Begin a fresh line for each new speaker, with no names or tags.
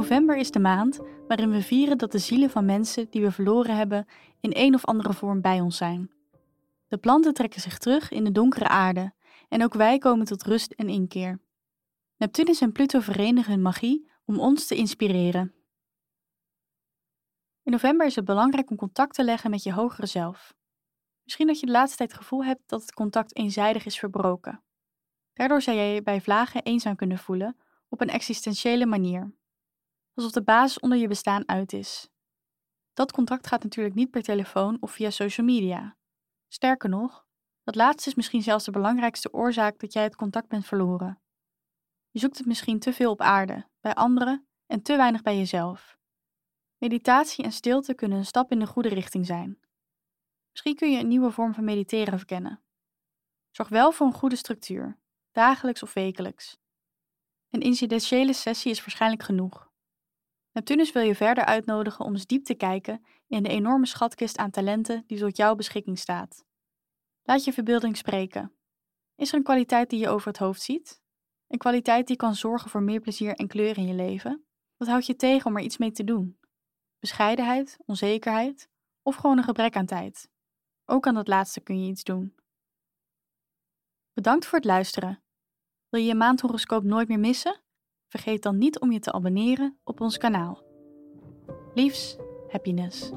November is de maand waarin we vieren dat de zielen van mensen die we verloren hebben in een of andere vorm bij ons zijn. De planten trekken zich terug in de donkere aarde en ook wij komen tot rust en inkeer. Neptunus en Pluto verenigen hun magie om ons te inspireren. In november is het belangrijk om contact te leggen met je hogere zelf. Misschien dat je de laatste tijd het gevoel hebt dat het contact eenzijdig is verbroken. Daardoor zou jij je bij vlagen eenzaam kunnen voelen op een existentiële manier. Alsof de basis onder je bestaan uit is. Dat contact gaat natuurlijk niet per telefoon of via social media. Sterker nog, dat laatste is misschien zelfs de belangrijkste oorzaak dat jij het contact bent verloren. Je zoekt het misschien te veel op aarde, bij anderen en te weinig bij jezelf. Meditatie en stilte kunnen een stap in de goede richting zijn. Misschien kun je een nieuwe vorm van mediteren verkennen. Zorg wel voor een goede structuur, dagelijks of wekelijks. Een incidentiële sessie is waarschijnlijk genoeg. Neptunus wil je verder uitnodigen om eens diep te kijken in de enorme schatkist aan talenten die tot jouw beschikking staat. Laat je verbeelding spreken. Is er een kwaliteit die je over het hoofd ziet? Een kwaliteit die kan zorgen voor meer plezier en kleur in je leven? Wat houdt je tegen om er iets mee te doen? Bescheidenheid, onzekerheid of gewoon een gebrek aan tijd? Ook aan dat laatste kun je iets doen. Bedankt voor het luisteren. Wil je je maandhoroscoop nooit meer missen? Vergeet dan niet om je te abonneren op ons kanaal. Liefs, happiness.